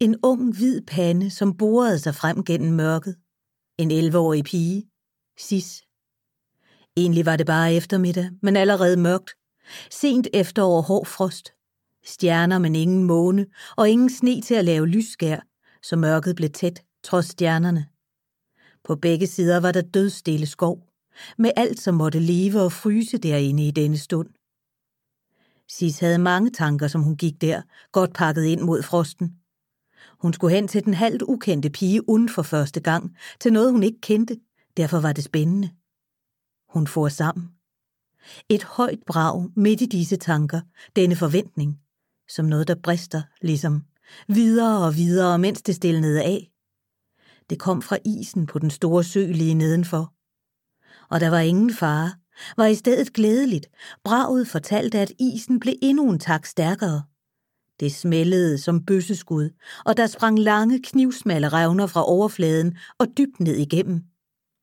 En ung hvid pande, som borede sig frem gennem mørket. En 11-årig pige. Sis. Egentlig var det bare eftermiddag, men allerede mørkt. Sent efterår hård frost. Stjerner, men ingen måne, og ingen sne til at lave lysskær, så mørket blev tæt, trods stjernerne. På begge sider var der dødstille skov, med alt, som måtte leve og fryse derinde i denne stund. Sis havde mange tanker, som hun gik der, godt pakket ind mod frosten. Hun skulle hen til den halvt ukendte pige uden for første gang, til noget hun ikke kendte, derfor var det spændende. Hun for sammen. Et højt brag midt i disse tanker, denne forventning, som noget, der brister, ligesom videre og videre, mens det stillede af. Det kom fra isen på den store sø lige nedenfor. Og der var ingen fare, var i stedet glædeligt. Braget fortalte, at isen blev endnu en tak stærkere. Det smældede som bøsseskud, og der sprang lange knivsmalle revner fra overfladen og dybt ned igennem.